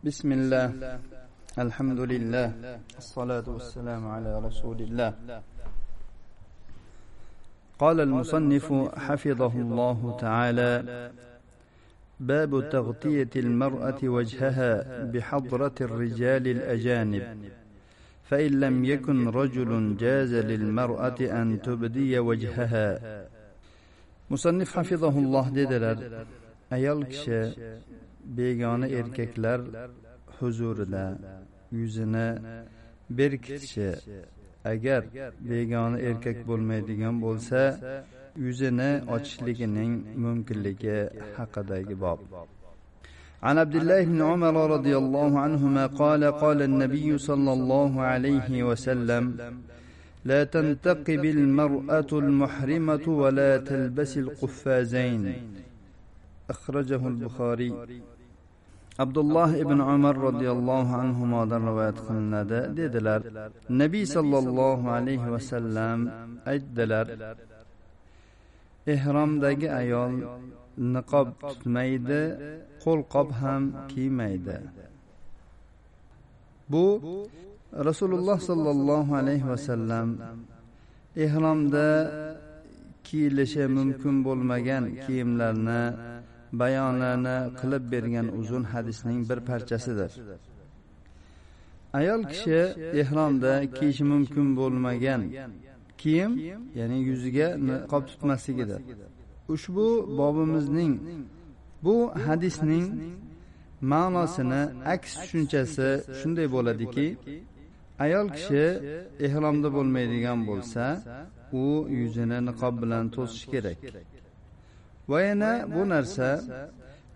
بسم الله. الحمد لله الصلاة والسلام على رسول الله قال المصنف حفظه الله تعالى باب تغطية المرأة وجهها بحضرة الرجال الأجانب. فإن لم يكن رجل جاز للمرأة أن تبدي وجهها. مصنف حفظه الله ayol kishi begona erkaklar huzurida yuzini berkitishi agar begona erkak bo'lmaydigan bo'lsa yuzini ochishligining mumkinligi haqidagi bob عن عبد الله بن عمر رضي الله عنهما قال قال النبي صلى الله عليه وسلم لا تنتقب المرأة المحرمة ولا تلبس القفازين أخرجه البخاري abdulloh ibn umar roziyallohu anhudan rivoyat qilinadi. Dedilar nabiy sollallohu alayhi vasallam aytdilar ehromdagi ayol niqob tutmaydi qo'lqop ham kiymaydi. Bu rasululloh sollallohu alayhi vasallam ehromda kiyilishi mumkin bo'lmagan kiyimlarni bayonlarni qilib bergan uzun hadisning bir parchasidir. Ayol kishi ehromda kiyishi mumkin bo'lmagan. Kiyim ya'ni yuziga niqob tutmasligidir. Ushbu bobimizning bu hadisning ma'nosini aks tushunchasi shunday bo'ladiki ayol kishi ehromda bo'lmaydigan bo'lsa u yuzini niqob bilan to'sishi kerak. Va yana bu narsa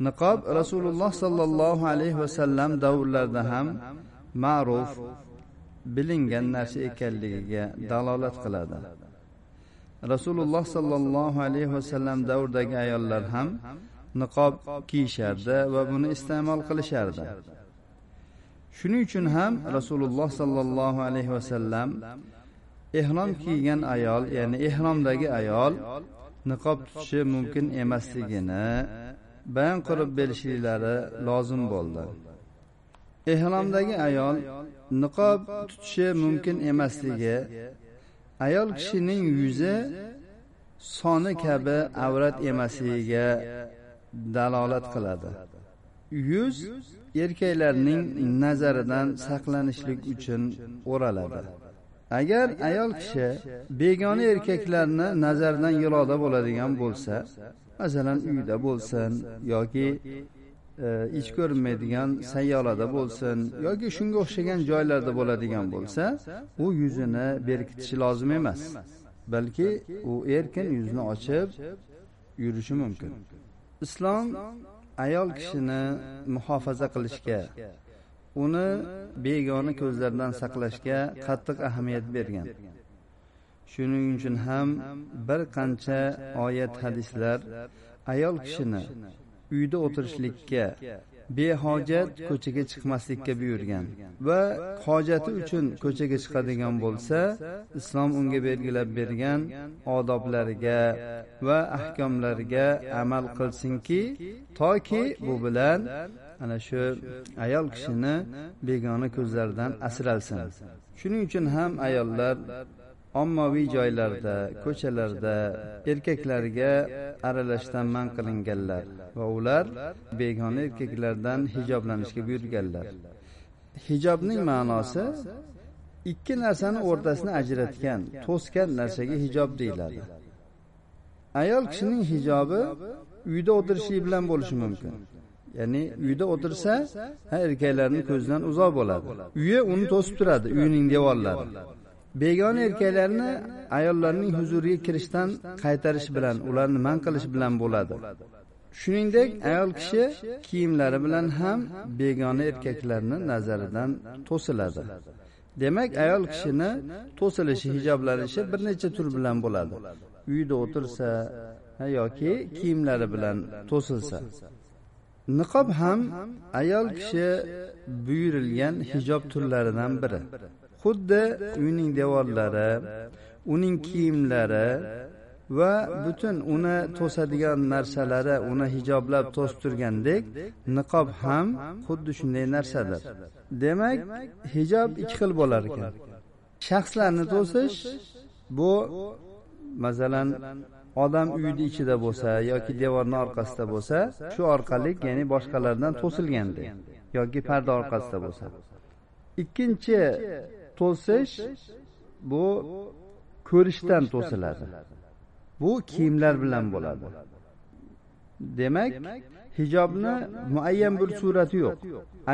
niqob rasululloh sollallohu alayhi vasallam davrlarida ham ma'ruf bilingan narsa ekanligiga dalolat qiladi rasululloh sollallohu alayhi vasallam davridagi ayollar ham niqob kiyishardi va buni iste'mol qilishardi shuning uchun ham rasululloh sollallohu alayhi vasallam ehrom kiygan ayol ya'ni ehromdagi ayol niqob tutishi mumkin emasligini bayon qilib berishinglari lozim bo'ldi. Ehromdagi ayol niqob tutishi mumkin emasligi ayol kishining yuzi soni kabi avrat emasligiga dalolat qiladi. Yuz erkaklarning nazaridan saqlanishlik uchun o'raladi. Agar ayol kishi begona erkaklarni nazardan yiroqda bo'ladigan bo'lsa masalan uyda bo'lsin yoki ich ko'rinmaydigan sayyorada bo'lsin yoki shunga o'xshagan joylarda bo'ladigan bo'lsa u yuzini berkitishi lozim emas. balki u erkin yuzni ochib yurishi mumkin. islom ayol kishini muhofaza qilishga uni begona ko'zlardan saqlashga qattiq ahamiyat bergan. Shuning uchun ham bir qancha oyat hadislar ayol kishini uyda o'tirishlikka behojat ko'chaga chiqmaslikka buyurgan va hojati uchun ko'chaga chiqadigan bo'lsa islom unga belgilab bergan odoblariga va ahkomlariga amal qilsinki toki bu bilan ana shu ayol kishini begona ko'zlardan asralsin. Shuning uchun ham ayollar ommaviy joylarda ko'chalarda erkaklarga aralashishdan man qilinganlar va ular begona erkaklardan hijoblanishga buyurganlar. Hijobning ma'nosi ikki narsani o'rtasini ajratgan to'sgan narsaga hijob deyiladi. Ayol kishining hijobi uyda o'tirishi bilan bo'lishi mumkin. Ya'ni uyda o'tirsa erkaklarni ko'zidan uzoq bo'ladi. uyi uni to'sib turadi uyining devorlari begona erkaklarni ayollarning huzuriga kirishdan qaytarish bilan ularni man qilish bilan bo'ladi. shuningdek ayol kishi kiyimlari bilan ham begona erkaklarni nazaridan to'siladi. demak ayol kishini to'silishi hijoblanishi bir necha tur bilan bo'ladi. uyda o'tirsa yoki kiyimlari bilan to'silsa niqob ham ayol kishi buyurilgan hijob turlaridan biri. Xuddi uyning devorlari uning kiyimlari va butun uni to'sadigan narsalari uni hijoblab to'sib turgandek niqob ham xuddi shunday narsadir. Demak hijob ikki xil bo'lar ekan. Shaxslarni to'sish bu masalan odam uyni ichida bo'lsa yoki devorni orqasida bo'lsa shu orqali ya'ni boshqalardan to'silgandek yoki parda orqasida bo'lsa. Ikkinchi to'sish bu ko'rishdan to'siladi. Bu kiyimlar bilan bo'ladi. Demak hijobni muayyan bir surati yo'q.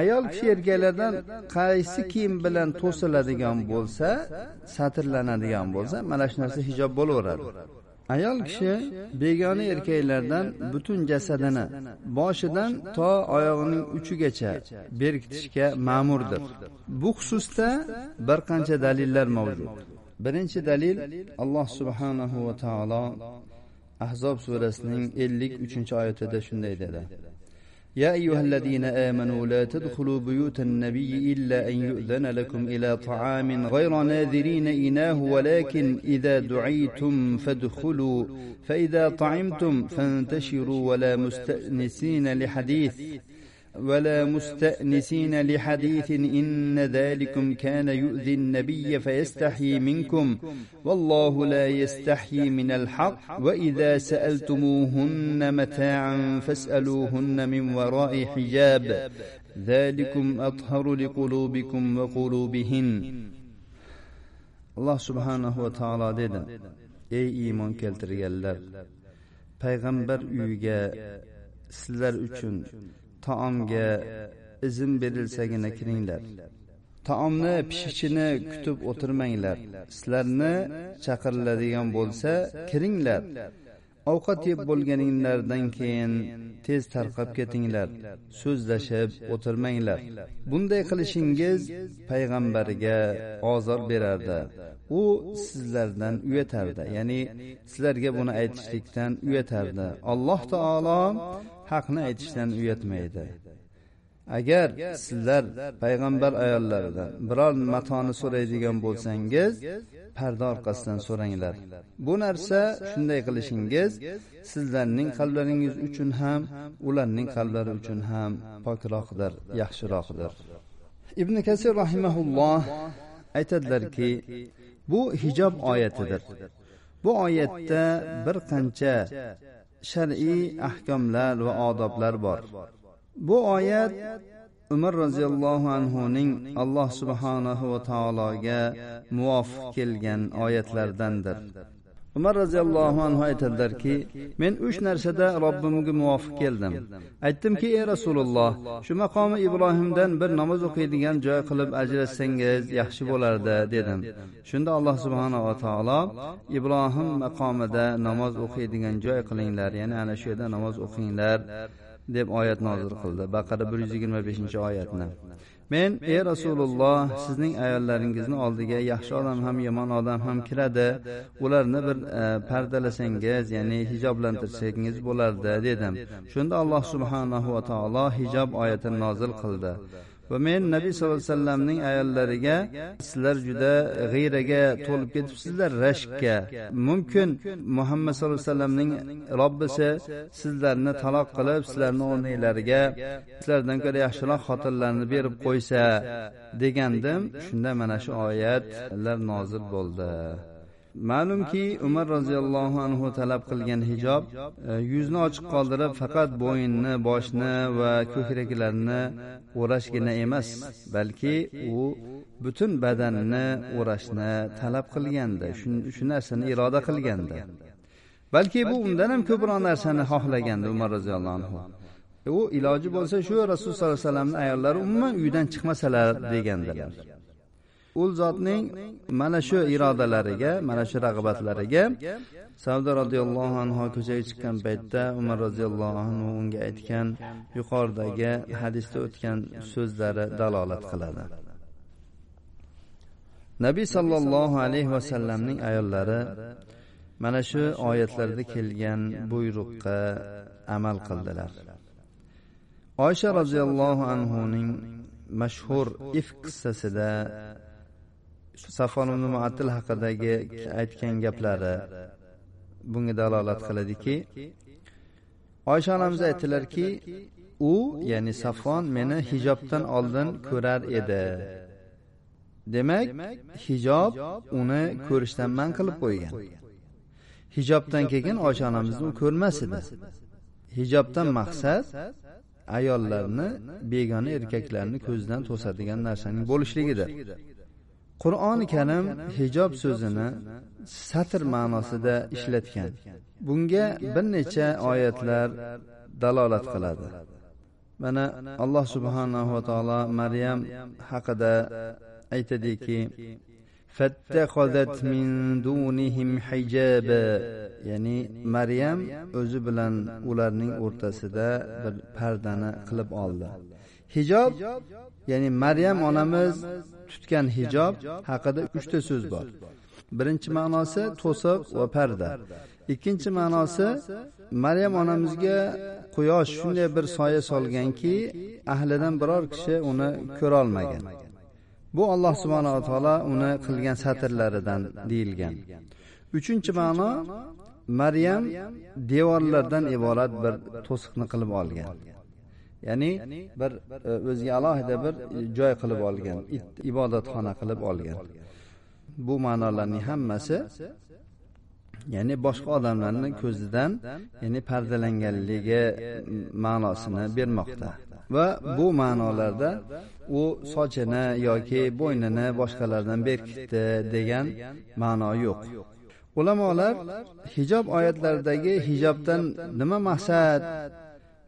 Ayol kishi erkaklardan qaysi kiyim bilan to'siladigan bo'lsa satrlanadigan bo'lsa mana shu narsa hijob bo'laveradi. Ayol kishi begona erkaklardan butun jasadini boshidan to oyog'ining uchigacha berkitishga ma'murdir. bu xususda bir qancha dalillar mavjud. Birinchi dalil alloh subhanahu va taolo ahzob surasining ellik uchinchi oyatida shunday dedi يا أيها الذين آمنوا لا تدخلوا بيوت النبي إلا أن يؤذن لكم إلى طعام غير ناذرين إناه ولكن إذا دعيتم فادخلوا فإذا طعمتم فانتشروا ولا مستأنسين لحديث. ولا مستأنسين لحديث إن ذلكم كان يؤذي النبي فيستحيي منكم والله لا يستحيي من الحق وإذا سألتموهن متاعا فاسألوهن من وراء حجاب ذلكم أطهر لقلوبكم وقلوبهن الله سبحانه وتعالى dedi ey iymon keltirganlar payg'ambar uyiga taomga izn berilsagina kiringlar taomni pishishini kutib o'tirmanglar. Sizlarni chaqiriladigan bo'lsa kiringlar ovqat yeb bo'lganinglardan keyin tez tarqab ketinglar so'zlashib o'tirmanglar. bunday qilishingiz payg'ambarga ozor berardi u sizlardan uyatardi ya'ni sizlarga buni aytishlikdan uyatardi. Alloh taolo haqni aytishdan uyatmaydi. Agar sizlar payg'ambar ayollaridan biror matoni so'raydigan bo'lsangiz parda orqasidan so'ranglar. bu narsa shunday qilishingiz sizlarning qalblaringiz uchun ham ularning qalblari uchun ham pokroqdir yaxshiroqdir. ibn kasir rahimaulloh aytadilarki bu hijob oyatidir. Bu oyatda bir qancha shar'iy ahkomlar va odoblar bor. Bu oyat umar roziyallohu anhuning alloh subhanahu va taologa muvofiq kelgan oyatlardandir. Umar roziyallohu anhu aytadilarki men uch narsada robbimga muvofiq keldim. Aytdimki ey rasululloh shu maqomi ibrohimdan bir namoz o'qiydigan joy qilib ajratsangiz yaxshi bo'lardi dedim. Shunda alloh subhanava taolo ibrohim maqomida namoz o'qiydigan joy qilinglar ya'ni ana shu yerda namoz o'qinglar deb oyat nozil qildi. Baqara bir yuz yigirma beshinchi oyatni. Men ey rasululloh sizning ayollaringizni oldiga yaxshi odam ham yomon odam ham kiradi. Ularni bir e, pardalasangiz ya'ni hijoblantirsangiz bo'lardi dedim. Shunda alloh subhanahu va taolo hijob oyatini nozil qildi. Va men nabiy sallallohu alayhi vasallamning ayollariga sizlar juda g'iyraga to'lib ketibsizlar rashkka. Mumkin muhammad sallallohu alayhi vasallamning robbisi sizlarni taloq qilib sizlarni o'rninglarga sizlardan ko'ra yaxshiroq xotinlarni berib qo'ysa degandim. Shunda mana shu oyatlar nozil bo'ldi. Ma'lumki umar roziyallohu anhu talab qilgan hijob e, yuzni ochiq qoldirib faqat bo'yinni boshni va ko'kraklarni o'rashgina emas balki u butun badanni o'rashni talab qilgandi shu narsani iroda qilgandi. Balki bu undan ham ko'proq narsani xohlagandi umar roziyallohu anhu. E, u iloji bo'lsa shu rasululloh sollallohu alayhi vasallamni ayollari umuman uydan chiqmasalar degandilar. U zotning mana shu irodalariga mana shu rag'batlariga savdo roziyallohu anhu ko'chaga chiqqan paytda umar roziyallohu anhu unga aytgan yuqoridagi hadisda o'tgan so'zlari dalolat qiladi. Nabiy sollallohu alayhi vasallamning ayollari mana shu oyatlarda kelgan buyruqqa amal qildilar. Oysha roziyallohu anhuning mashhur if qissasida safon ibn muattil haqidagi aytgan gaplari bunga dalolat qiladiki oysha onamiz aytdilarki u ya'ni safon meni hijobdan oldin ko'rar edi. Demak hijob uni ko'rishdan man qilib qo'ygan. Hijobdan keyin oysha onamizni u ko'rmas edi. Hijobdan maqsad ayollarni begona erkaklarni ko'zidan to'sadigan narsaning bo'lishligidir. Qur'oni karim hijob so'zini satr ma'nosida ishlatgan. bunga bir necha oyatlar dalolat qiladi. mana alloh subhanahu va taolo maryam haqida aytadiki fattaxodat min dunihim hijaba ya'ni maryam o'zi bilan ularning o'rtasida bir pardani qilib oldi hijob ya'ni maryam onamiz tutgan hijob haqida uchta so'z bor. birinchi ma'nosi to'siq va parda. ikkinchi ma'nosi maryam onamizga quyosh shunday bir soya solganki ahlidan biror kishi uni ko'rolmagan bu alloh subhanava taolo uni qilgan satrlaridan deyilgan. uchinchi ma'no maryam devorlardan iborat bir to'siqni qilib olgan ya'ni bir e, o'ziga alohida bir joy qilib olgan ibodatxona qilib olgan. Bu ma'nolarning hammasi ya'ni boshqa odamlarni ko'zidan ya'ni pardalanganligi ma'nosini bermoqda. Va bu ma'nolarda u sochini yoki bo'ynini boshqalardan berkitdi degan ma'no yo'q. Ulamolar hijob oyatlaridagi hijobdan nima maqsad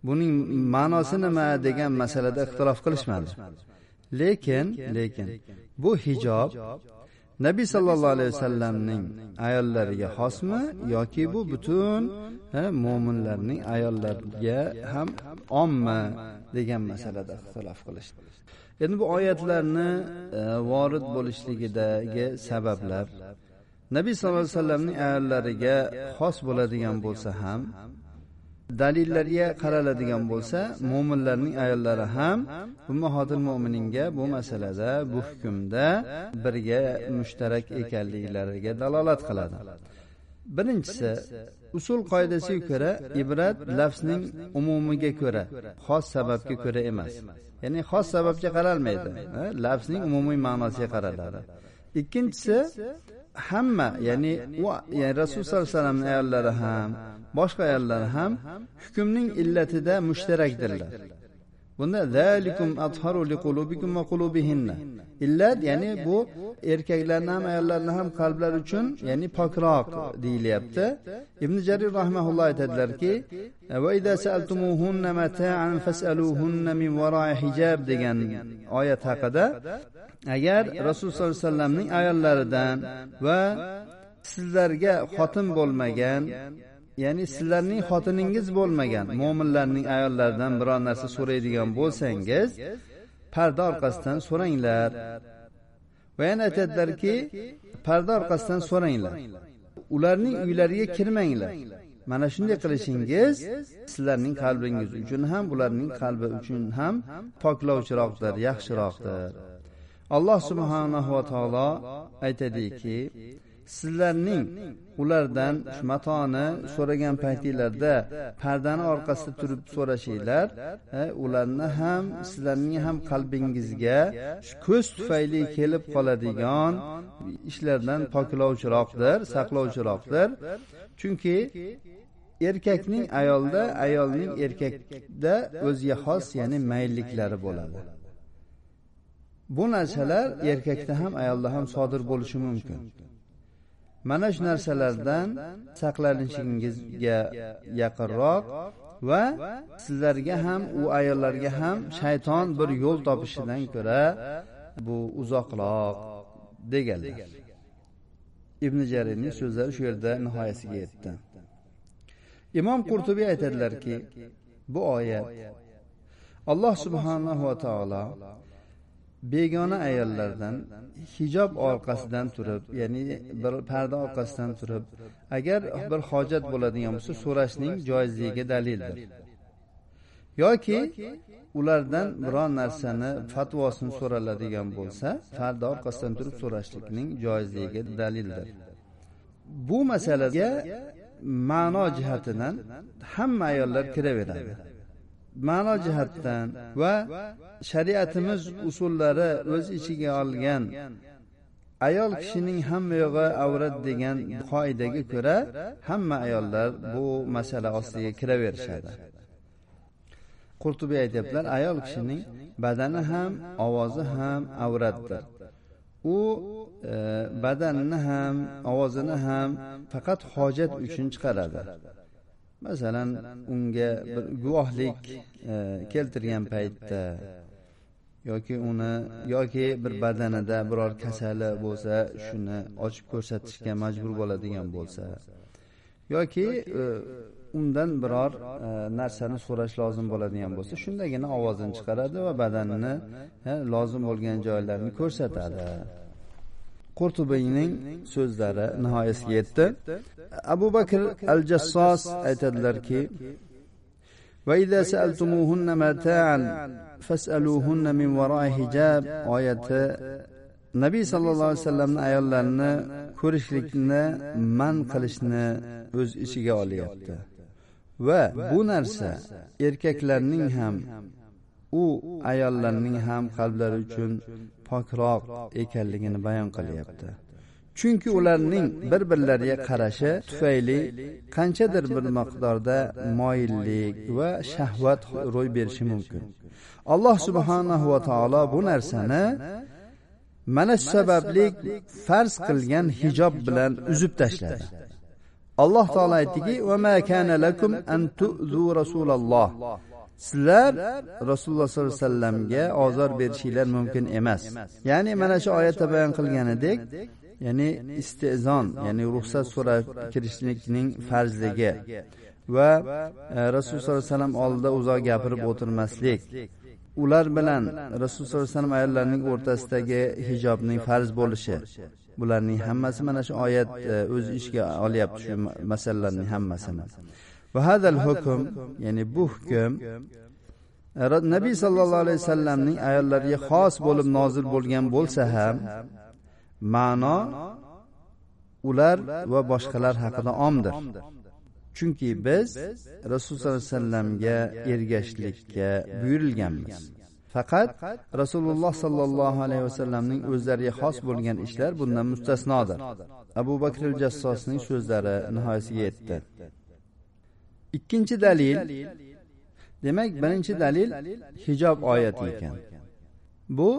buning ma'nosi nima degan masalada ixtilof qilishmadi. Lekin lekin bu hijob nabiy sollallohu alayhi vasallamning ayollariga xosmi yoki bu butun mo'minlarning ayollariga ham ommi degan masalada ixtilof qilishdi. Endi bu oyatlarni e, vorid bo'lishligidagi sabablar nabiy sallallohu alayhi vasallamning ayollariga xos bo'ladigan bo'lsa ham dalillarga qaraladigan bo'lsa mo'minlarning ayollari ham ummahotil mo'mininga bu masalada bu hukmda birga mushtarak ekanliklariga dalolat qiladi. Birinchisi usul qoidasiga ko'ra ibrat lafzning umumiga ko'ra xos sababga ko'ra emas. Ya'ni xos sababga qaralmaydi lafzning umumiy ma'nosiga qaraladi. Ikkinchisi hamma ya'ni va ya'ni rasululloh sollallohu alayhi vasallamni ayollari ham boshqa ayollar ham hukmning illatida mushtarakdirlar bunda zalikum atharu liqulubikum va qulubihinna. Illat ya'ni bu erkaklarni ham ayollarni ham qalblari uchun ya'ni pokroq deyilyapti. Ibn jarir rahmaulloh aytadilarki va ida sa'altumuhunna mata'an fas'aluhunna min wara'i hijab degan oyat haqida agar rasululloh sollallohu alayhi vasallamning ayollaridan va sizlarga xotin bo'lmagan ya'ni sizlarning xotiningiz bo'lmagan mo'minlarning ayollaridan biror narsa so'raydigan bo'lsangiz parda orqasidan so'ranglar. Va yana aytadilarki parda orqasidan so'ranglar. Ularning uylariga kirmanglar. Mana shunday qilishingiz sizlarning qalbingiz uchun ham ularning qalbi uchun ham poklovchiroqdir yaxshiroqdir. Alloh subhanahu va taolo aytadiki sizlarning ulardan matoni so'ragan paytinglarda pardani orqasida turib so'rashinglar e, ularni ham sizlarning ham qalbingizga shu ko'z tufayli kelib qoladigan ishlardan poklovchiroqdir saqlovchiroqdir. Chunki erkakning ayolda ayolning erkakda o'ziga xos ya'ni mayilliklari bo'ladi. Bu narsalar erkakda ham ayolda ham sodir bo'lishi mumkin. Mana shu narsalardan saqlanishingizga yaqinroq va sizlarga ham u ayollarga ham shayton bir yo'l topishidan ko'ra bu uzoqroq deganlar. Ibn jarirning so'zlari shu yerda nihoyasiga yetdi. Imom qurtubiy aytadilarki bu oyat alloh subhanahu va taolo begona ayollardan hijob orqasidan turib ya'ni bir parda orqasidan turib agar bir hojat bo'ladigan bo'lsa so'rashning joizligiga dalildir. Yoki ulardan biron narsani fatvosini so'raladigan bo'lsa parda orqasidan turib so'rashlikning joizligiga dalildir. Bu masalaga ma'no jihatidan hamma ayollar kiraveradi. Ma'no jihatdan va shariatimiz usullari o'z ichiga olgan. Ayol kishining hamma yog'i avrat degan qoidaga ko'ra hamma ayollar bu masala ostiga kiraverishadi. Qurtubiy aytyaptilar ayol kishining badani ham ovozi ham avratdir. U e, badanini ham ovozini ham faqat hojat uchun chiqaradi. Masalan unga bir guvohlik e, keltirgan paytda yoki uni yoki bir badanida biror kasali bo'lsa shuni ochib ko'rsatishga majbur bo'ladigan bo'lsa. yoki e, undan biror e, narsani so'rash lozim bo'ladigan bo'lsa shundagina ovozini chiqaradi va badanini lozim bo'lgan joylarini ko'rsatadi qurtubiyning so'zlari nihoyasiga yetdi abu bakr al jassos aytadilarki وإذا سألتموهن متاعا فاسألوهن من وراء حجاب oyati nabiy sallallohu alayhi vasallamni ayollarini ko'rishlikni man qilishni o'z ichiga olyapti va bu narsa erkaklarning ham u ayollarning ham qalblari uchun pokroq ekanligini bayon qilyapti. chunki ularning bir birlariga qarashi tufayli qanchadir bir miqdorda moyillik va shahvat ro'y berishi mumkin. alloh subhanahu va taolo bu narsani mana shu sababli farz qilgan hijob bilan uzib tashladi. alloh taolo aytdiki va ma kana lakum an tu'zu rasululloh sizlar rasululloh sollallohu alayhi vasallamga ozor berishinglar mumkin emas. Ya'ni mana shu oyatda bayon qilganidek ya'ni istezon ya'ni ruxsat so'rab kirishlikning farzligi va e, rasululloh sollallohu alayhi vasallam oldida uzoq gapirib o'tirmaslik. Ular bilan rasululloh sollallohu alayhi vasallam ayollarning o'rtasidagi hijobning farz bo'lishi. Bularning hammasi mana shu oyat e, o'z ichiga olyapti shu masalalarning hammasini. Va hadal hukm ya'ni bu hukm nabiy sollallohu alayhi vasallamning ayollariga xos bo'lib nozil bo'lgan bo'lsa ham ma'no ular va boshqalar haqida omdir chunki biz rasululloh sollallohu alayhi vasallamga ergashishlikka buyurilganmiz faqat rasululloh sollallohu alayhi vasallamning o'zlariga xos bo'lgan ishlar bundan mustasnodir abu bakr jassosning so'zlari nihoyasiga yetdi ikkinchi dalil. Demak birinchi dalil hijob oyati ekan. bu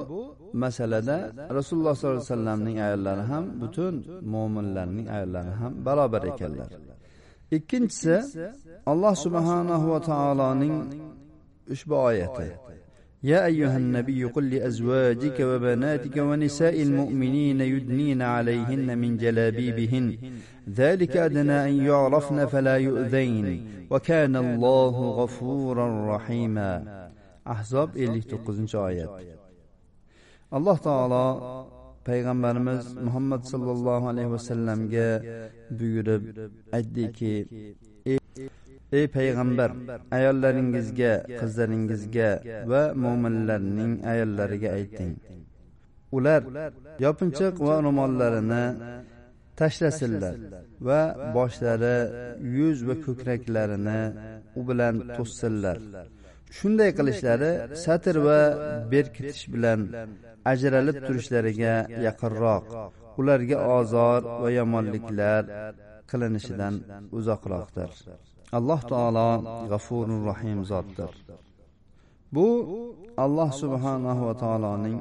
masalada rasululloh sollallohu alayhi vasallamning ayollari ham butun mo'minlarning ayollari ham barobar ekanlar. ikkinchisi alloh subhanahu va taoloning ushbu oyati يا أيها النبي قل لأزواجك وبناتك ونساء المؤمنين يدنين عليهن من جلابيبهن. ذلك أدنى أن يعرفن فلا يؤذين. وكان الله غفورا رحيما. أحزاب 59 آيات. alloh taolo payg'ambarimiz muhammad sollallohu alayhi vasallamga buyurib aytdiki ey payg'ambar ayollaringizga qizlaringizga va mo'minlarning ayollariga ayting. Ular yopinchiq va ro'mollarini tashlasinlar va boshlari yuz va ko'kraklarini u bilan to'ssinlar. Shunday qilishlari satr va berkitish bilan ajralib turishlariga yaqinroq ularga ozor va yomonliklar qilinishidan uzoqroqdir. Alloh taolo g'afurur rahim zotdir. Bu alloh subhanahu va taoloning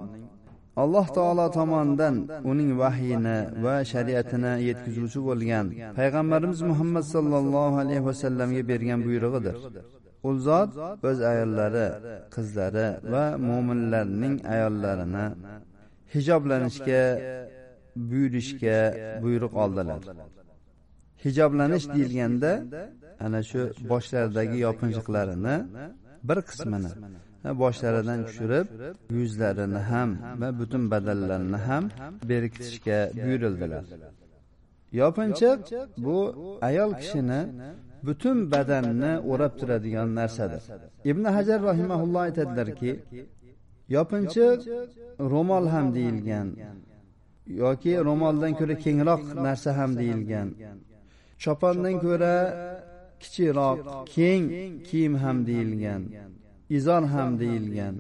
alloh taolo tomonidan uning vahyini va shariatini yetkazuvchi bo'lgan payg'ambarimiz muhammad sollallohu alayhi vasallamga bergan buyrug'idir. u zot o'z ayollari qizlari va mo'minlarning ayollarini hijoblanishga buyurishga buyruq oldilar. hijoblanish deyilganda ana shu boshlaridagi yopinchiqlarini bir qismini boshlaridan tushirib yuzlarini ham va butun badanlarini ham berkitishga buyurildilar. yopinchiq bu ayol kishini butun badanni o'rab turadigan narsadir. ibn hajar rahimaulloh aytadilarki yopinchiq ro'mol ham deyilgan yoki ro'moldan ko'ra kengroq narsa ham deyilgan. chopondan ko'ra kichikroq keng kiyim ham deyilgan izor ham deyilgan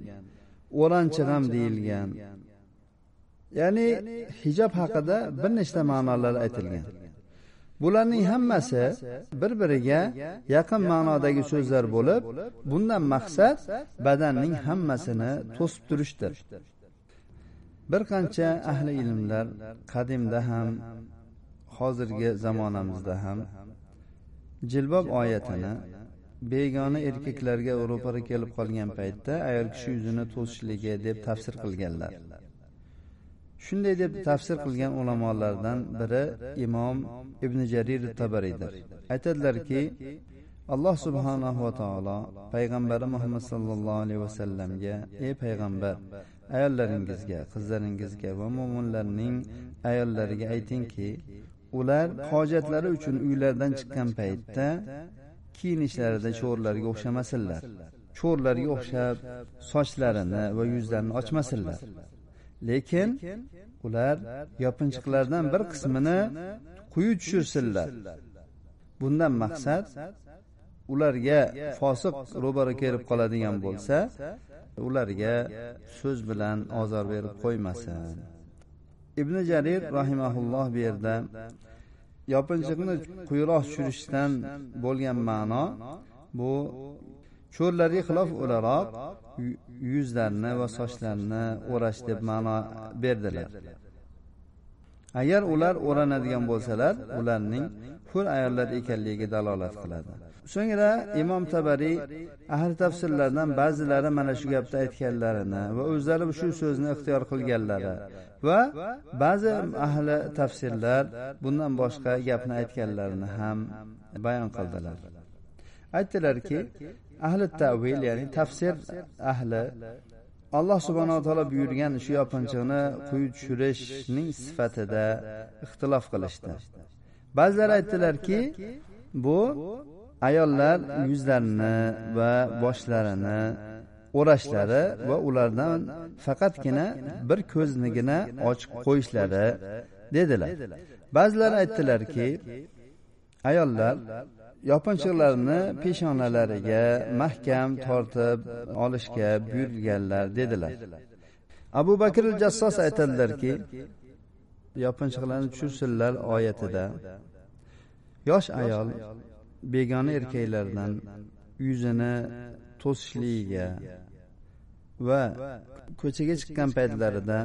o'ranchiq ham deyilgan. Ya'ni hijob haqida bir nechta ma'nolar aytilgan. Bularning hammasi bir biriga yaqin ma'nodagi so'zlar bo'lib bundan maqsad badanning hammasini to'sib turishdir. Bir qancha ahli ilmlar qadimda ham hozirgi zamonamizda ham jilbob oyatini begona erkaklarga ro'para kelib qolgan paytda ayol kishi yuzini to'sishligi deb tafsir qilganlar. shunday deb tafsir qilgan ulamolardan biri imom ibn jarir tabariydir aytadilarki alloh subhanahu va taolo payg'ambari muhammad sallallohu alayhi vasallamga ey payg'ambar ayollaringizga qizlaringizga va mo'minlarning ayollariga aytingki ular hojatlari uchun uylaridan chiqqan paytda kiyinishlarida cho'rlarga o'xshamasinlar. cho'rlarga o'xshab sochlarini va yuzlarini ochmasinlar. lekin ular yopinchiqlardan bir qismini quyi tushirsinlar. bundan maqsad ularga fosiq ro'bara kelib qoladigan bo'lsa ularga so'z bilan ozor berib qo'ymasin ibn jarir rahimaulloh bu yerda yopinchiqni quyiroq tushirishdan bo'lgan ma'no bu cho'rlarga xilof o'laroq yuzlarini va sochlarini o'rash deb ma'no berdilar. Agar ular o'ranadigan bo'lsalar ularning hur ayollar ekanligiga dalolat qiladi. So'ngra imom tabariy ahli tafsirlardan ba'zilari mana shu gapni aytganlarini va o'zlari shu so'zni ixtiyor qilganlari va ba'zi ahli tafsirlar bundan boshqa gapni aytganlarini ham bayon qildilar. Aytdilarki ahli tavil ya'ni tafsir ahli alloh subhanava taolo buyurgan shu yopinchiqni quyi tushirishning sifatida ixtilof qilishdi. Ba'zilar aytdilarki bu ayollar yuzlarini va boshlarini o'rashlari va ulardan faqatgina bir ko'znigina ochib qo'yishlari dedilar. Ba'zilar aytdilarki ayollar yopinchiqlarni peshonalariga mahkam tortib olishga buyurilganlar dedilar. Abu bakr jassos aytadilarki yopinchiqlarni tushirsinlar oyatida. Yosh ayol begona erkaklardan yuzini to'sishligiga va ko'chaga chiqqan paytlarida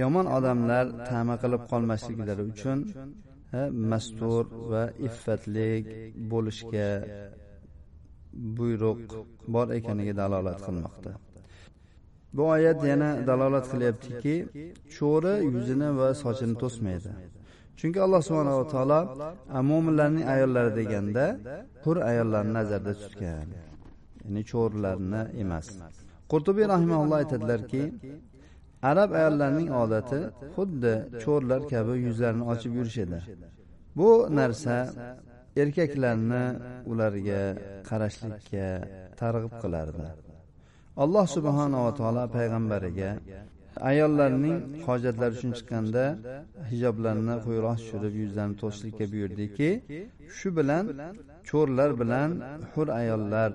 yomon odamlar tama qilib qolmasliklari uchun mastur va iffatlik bo'lishga buyruq bor ekaniga dalolat qilmoqda. Bu oyat yana dalolat qilyaptiki cho'ri yuzini va sochini to'smaydi. Chunki alloh subhanava taolo mo'minlarning ayollari deganda hur ayollarni nazarda tutgan ya'ni cho'rilarni emas. Qurtubiy rahimaulloh aytadilarki arab ayollarining odati xuddi cho'rlar kabi yuzlarini ochib yurish edi bu narsa erkaklarni ularga qarashlikka targ'ib qilardi. Alloh subhanava taolo payg'ambariga ayollarning hojatlari uchun chiqqanda hijoblarni quyiroq tushirib yuzlarini to'sishlikka buyurdiki shu bilan cho'rlar bilan hur ayollar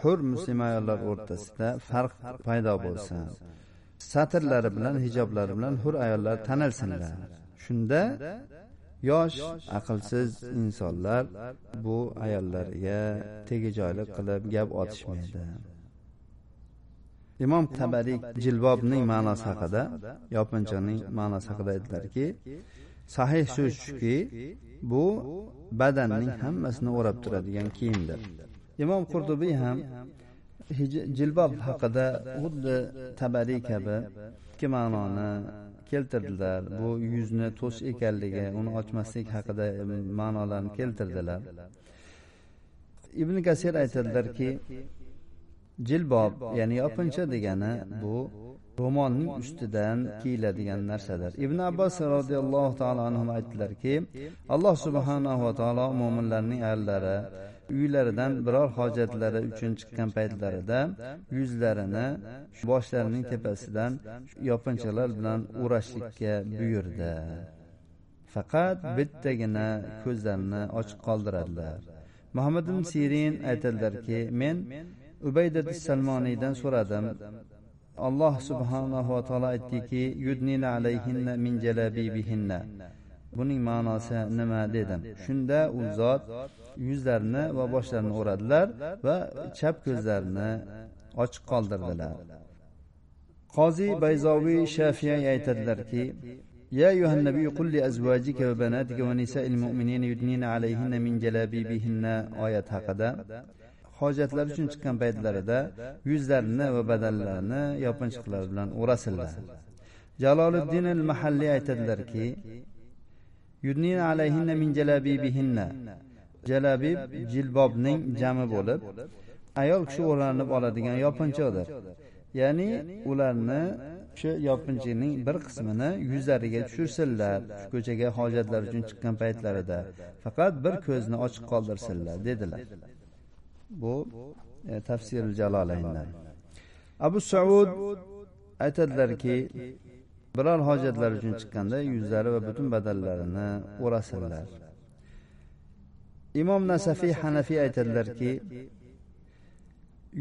hur muslim ayollar o'rtasida farq paydo bo'lsin. Satrlari bilan hijoblari bilan hur ayollar tanilsinlar. Shunda yosh aqlsiz insonlar bu ayollarga tegajoylik qilib gap otishmaydi. Imom tabariy jilbobning ma'nosi haqida yopinchiqning ma'nosi haqida aytdilarki sahih so'z shuki bu badanning hammasini o'rab turadigan kiyimdir. imom qurtubiy ham jilbob haqida xuddi tabariy kabi ikki ma'noni keltirdilar. bu yuzni to's ekanligi uni ochmaslik haqida ma'nolarni keltirdilar. ibn kasir aytadilarki jilbob ya'ni yopincha degani bu ro'molning ustidan kiyiladigan narsadir. ibn abbos roziyallohu taolo anhu aytdilarki alloh subhanahu va taolo mo'minlarning ayollari uylaridan biror hojatlari uchun chiqqan paytlarida yuzlarini boshlarining tepasidan yopinchiqlar bilan o'rashlikka buyurdi. faqat bittagina ko'zlarini ochiq qoldiradilar. muhammad ibn sirin aytadilarki men ubaydat salmoniydan so'radim alloh subhanahu va taolo aytdiki yudnina alayhinna min jalabibihinna buning ma'nosi nima dedim shunda u zot yuzlarini va boshlarini o'radilar va chap ko'zlarini ochiq qoldirdilar qozi bayzoviy shafiyay aytadilarki يا أيها النبي قل لأزواجك وبناتك ونساء المؤمنين يدنين عليهن من جلابيبهن oyat haqida hojatlar uchun chiqqan paytlarida yuzlarini va badanlarini yopinchiqlar bilan o'rasinlar jaloliddin al mahalliy aytadilarki yudnin alayhinna min jalabibihinna. Jalabib jilbobning jami bo'lib ayol kishi o'ranib oladigan yopinchoqdir. Ya'ni ularni shu yopinchiqning bir qismini yuzlariga tushirsinlar shu ko'chaga hojatlar uchun chiqqan paytlarida faqat bir ko'zni ochiq qoldirsinlar dedilar. Bu e, tafsiri jalolayndan abu saud aytadilarki biror hojatlar uchun chiqqanda yuzlari va butun badanlarini o'rasinlar. Imom nasafiy hanafiy aytadilarki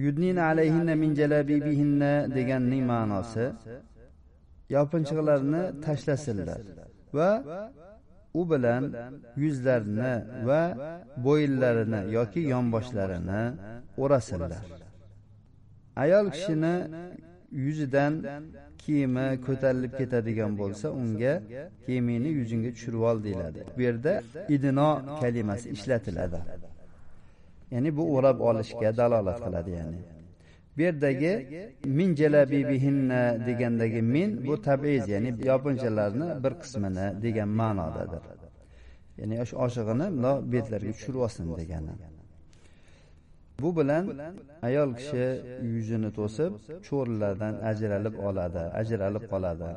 yudnin alayhinna min jalabibihinna deganning ma'nosi yopinchiqlarni tashlasinlar va u bilan yuzlarini va bo'yinlarini yoki yonboshlarini o'rasinlar. Ayol kishini yuzidan kiyimi ko'tarilib ketadigan bo'lsa unga kiyimingni yuzingga tushirib ol deyiladi. Bu yerda idino kalimasi ishlatiladi. Ya'ni bu o'rab olishga dalolat qiladi ya'ni. Bu yerdagi min jalabibihinna degandagi min bu tabiz ya'ni yopinchalarni bir qismini degan ma'nodadir. Ya'ni shu oshig'ini bundoq betlarga tushirib olsin degani. Bu bilan ayol kishi yuzini to'sib cho'rilardan ajralib oladi ajralib qoladi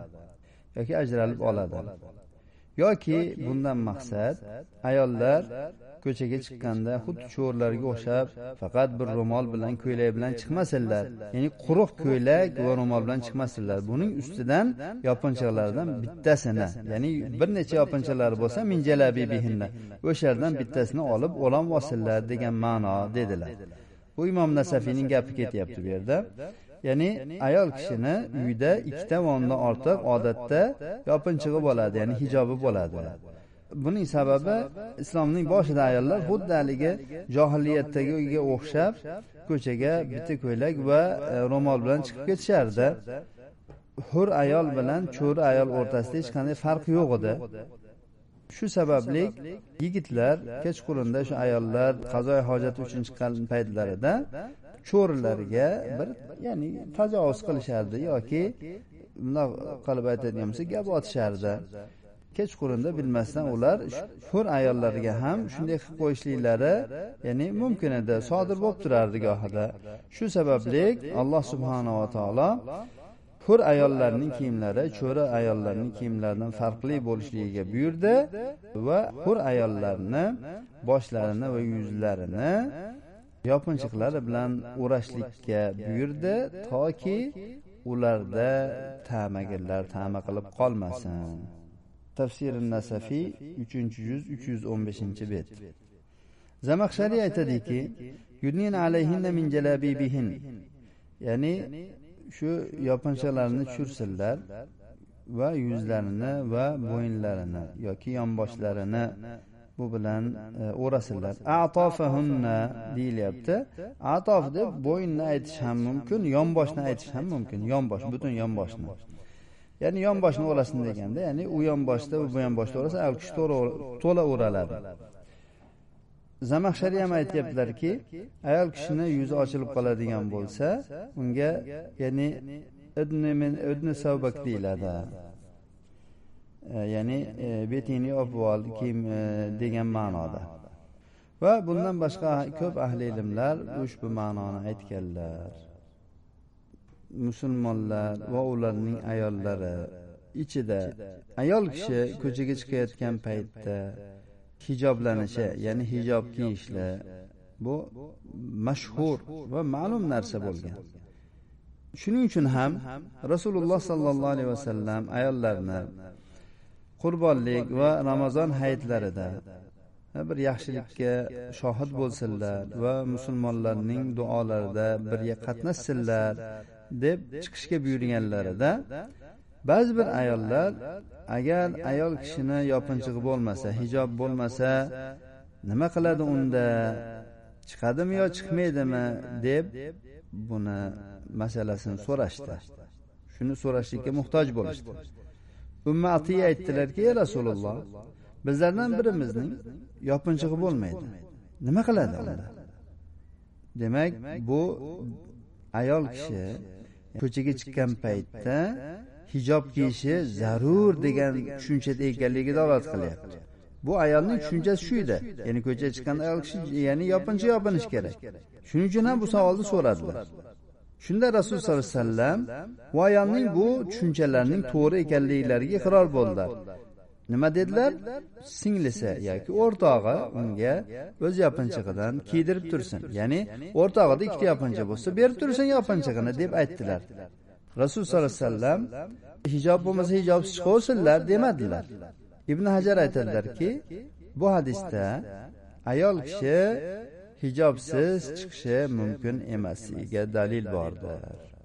yoki ajralib oladi. Yoki bundan maqsad ayollar ko'chaga chiqqanda xuddi cho'rlarga o'xshab faqat bir ro'mol bilan ko'ylak bilan chiqmasinlar. ya'ni quruq ko'ylak va ro'mol bilan chiqmasinlar. Buning ustidan yopinchiqlardan bittasini ya'ni bir necha yopinchiqlar bo'lsa minjalabibihinna o'shalardan bittasini olib olam olsinlar degan ma'no dedilar. bu imom nasafiyning gapi ketyapti bu yerda. Ya'ni ayol kishini uyda ikkita va undan ortiq odatda yopinchig'i bo'ladi ya'ni hijobi bo'ladi buning sababi islomning boshida ayollar xuddi haligi johiliyatdagiga o'xshab ko'chaga bitta ko'ylak va e, ro'mol bilan chiqib ketishardi. Hur ayol bilan cho'ri ayol o'rtasida hech qanday farq yo'q edi. Shu sababli yigitlar kechqurunda shu ayollar qazoy hojati uchun chiqqan paytlarida cho'rilarga bir ya'ni tajovuz qilishardi yoki bundoq qilib aytadigan bo'lsak gap otishardi. Kechqurunda bilmasdan ular hur ayollarga ham shunday qilib qo'yishliklari ya'ni mumkin edi sodir bo'lib turardi gohida shu sababli alloh subhanava taolo hur ayollarning kiyimlari cho'ri ayollarning kiyimlaridan farqli bo'lishligiga buyurdi va hur ayollarni boshlarini va yuzlarini yopinchiqlari bilan o'rashlikka buyurdi toki ularda tamagirlar tama qilib qolmasin. Yuz uch yuz o'n beshinchi bet zamaxshariy aytadiki yudnin alayhinna min jalabibihin ya'ni shu yopinchiqlarini tushirsinlar va yuzlarini va bo'yinlarini yoki yonboshlarini bu bilan e, o'rasinlar. Atofahunna deyilyapti. Atof deb bo'yinni aytish ham mumkin yonboshni aytish ham mumkin. Yonbosh butun yonboshni ya'ni yonboshni o'rasin deganda ya'ni u yonboshda bu yonboshda o'rasa ayol kishi to'la o'raladi. Zamaxshariy ham aytyaptilarki ayol kishini yuzi ochilib qoladigan bo'lsa unga ya'ni ibn savbak deyiladi. E, ya'ni betini betingni yopib ol kiyim e, degan ma'noda. Va bundan boshqa ko'p ahli ilmlar ushbu ma'noni aytganlar. Musulmonlar va ularning ayollari ichida ayol kishi ko'chaga chiqayotgan paytda hijoblanishi ya'ni hijob kiyishli bu mashhur va ma'lum narsa bo'lgan. Shuning uchun ham rasululloh sollallohu alayhi vasallam ayollarni qurbonlik va ramazon hayitlarida bir yaxshilikka shohid bo'lsinlar va musulmonlarning duolarida birga qatnashsinlar deb chiqishga buyurganlarida ba'zi bir ayollar agar ayol kishini yopinchig'i bo'lmasa hijob bo'lmasa nima qiladi unda? Chiqadimi yo chiqmaydimi? deb buni masalasini so'rashdi. Shuni so'rashlikka muhtoj bo'lishdi. Umma atiya aytdilarki ey rasululloh bizlardan birimizning yopinchig'i bo'lmaydi. Nima qiladi unda? Demak bu ayol kishi ko'chaga chiqqan paytda hijob kiyishi zarur degan tushunchada ekanligiga dalolat qilyapti. bu ayolning tushunchasi shu edi ya'ni ko'chaga chiqqan ayol kishi ya'ni yopincha yopinish kerak. shuning uchun ham bu savolni so'radilar. shunda rasululloh sollallohu alayhi vasallam bu ayolning bu tushunchalarining to'g'ri ekanliklariga iqror bo'ldilar nima dedilar? Singlisi yoki o'rtog'i unga o'z yopinchig'idan kiydirib tursin. Ya'ni o'rtog'ida ikkita yopinchiq bo'lsa berib tursin yopinchig'ini deb aytdilar. Rasululloh sollallohu alayhi vasallam hijob bo'lmasa hijobsiz chiqaversinlar demadilar. Ibn hajar aytadilarki bu hadisda ayol kishi hijobsiz chiqishi mumkin emasligiga dalil bordir.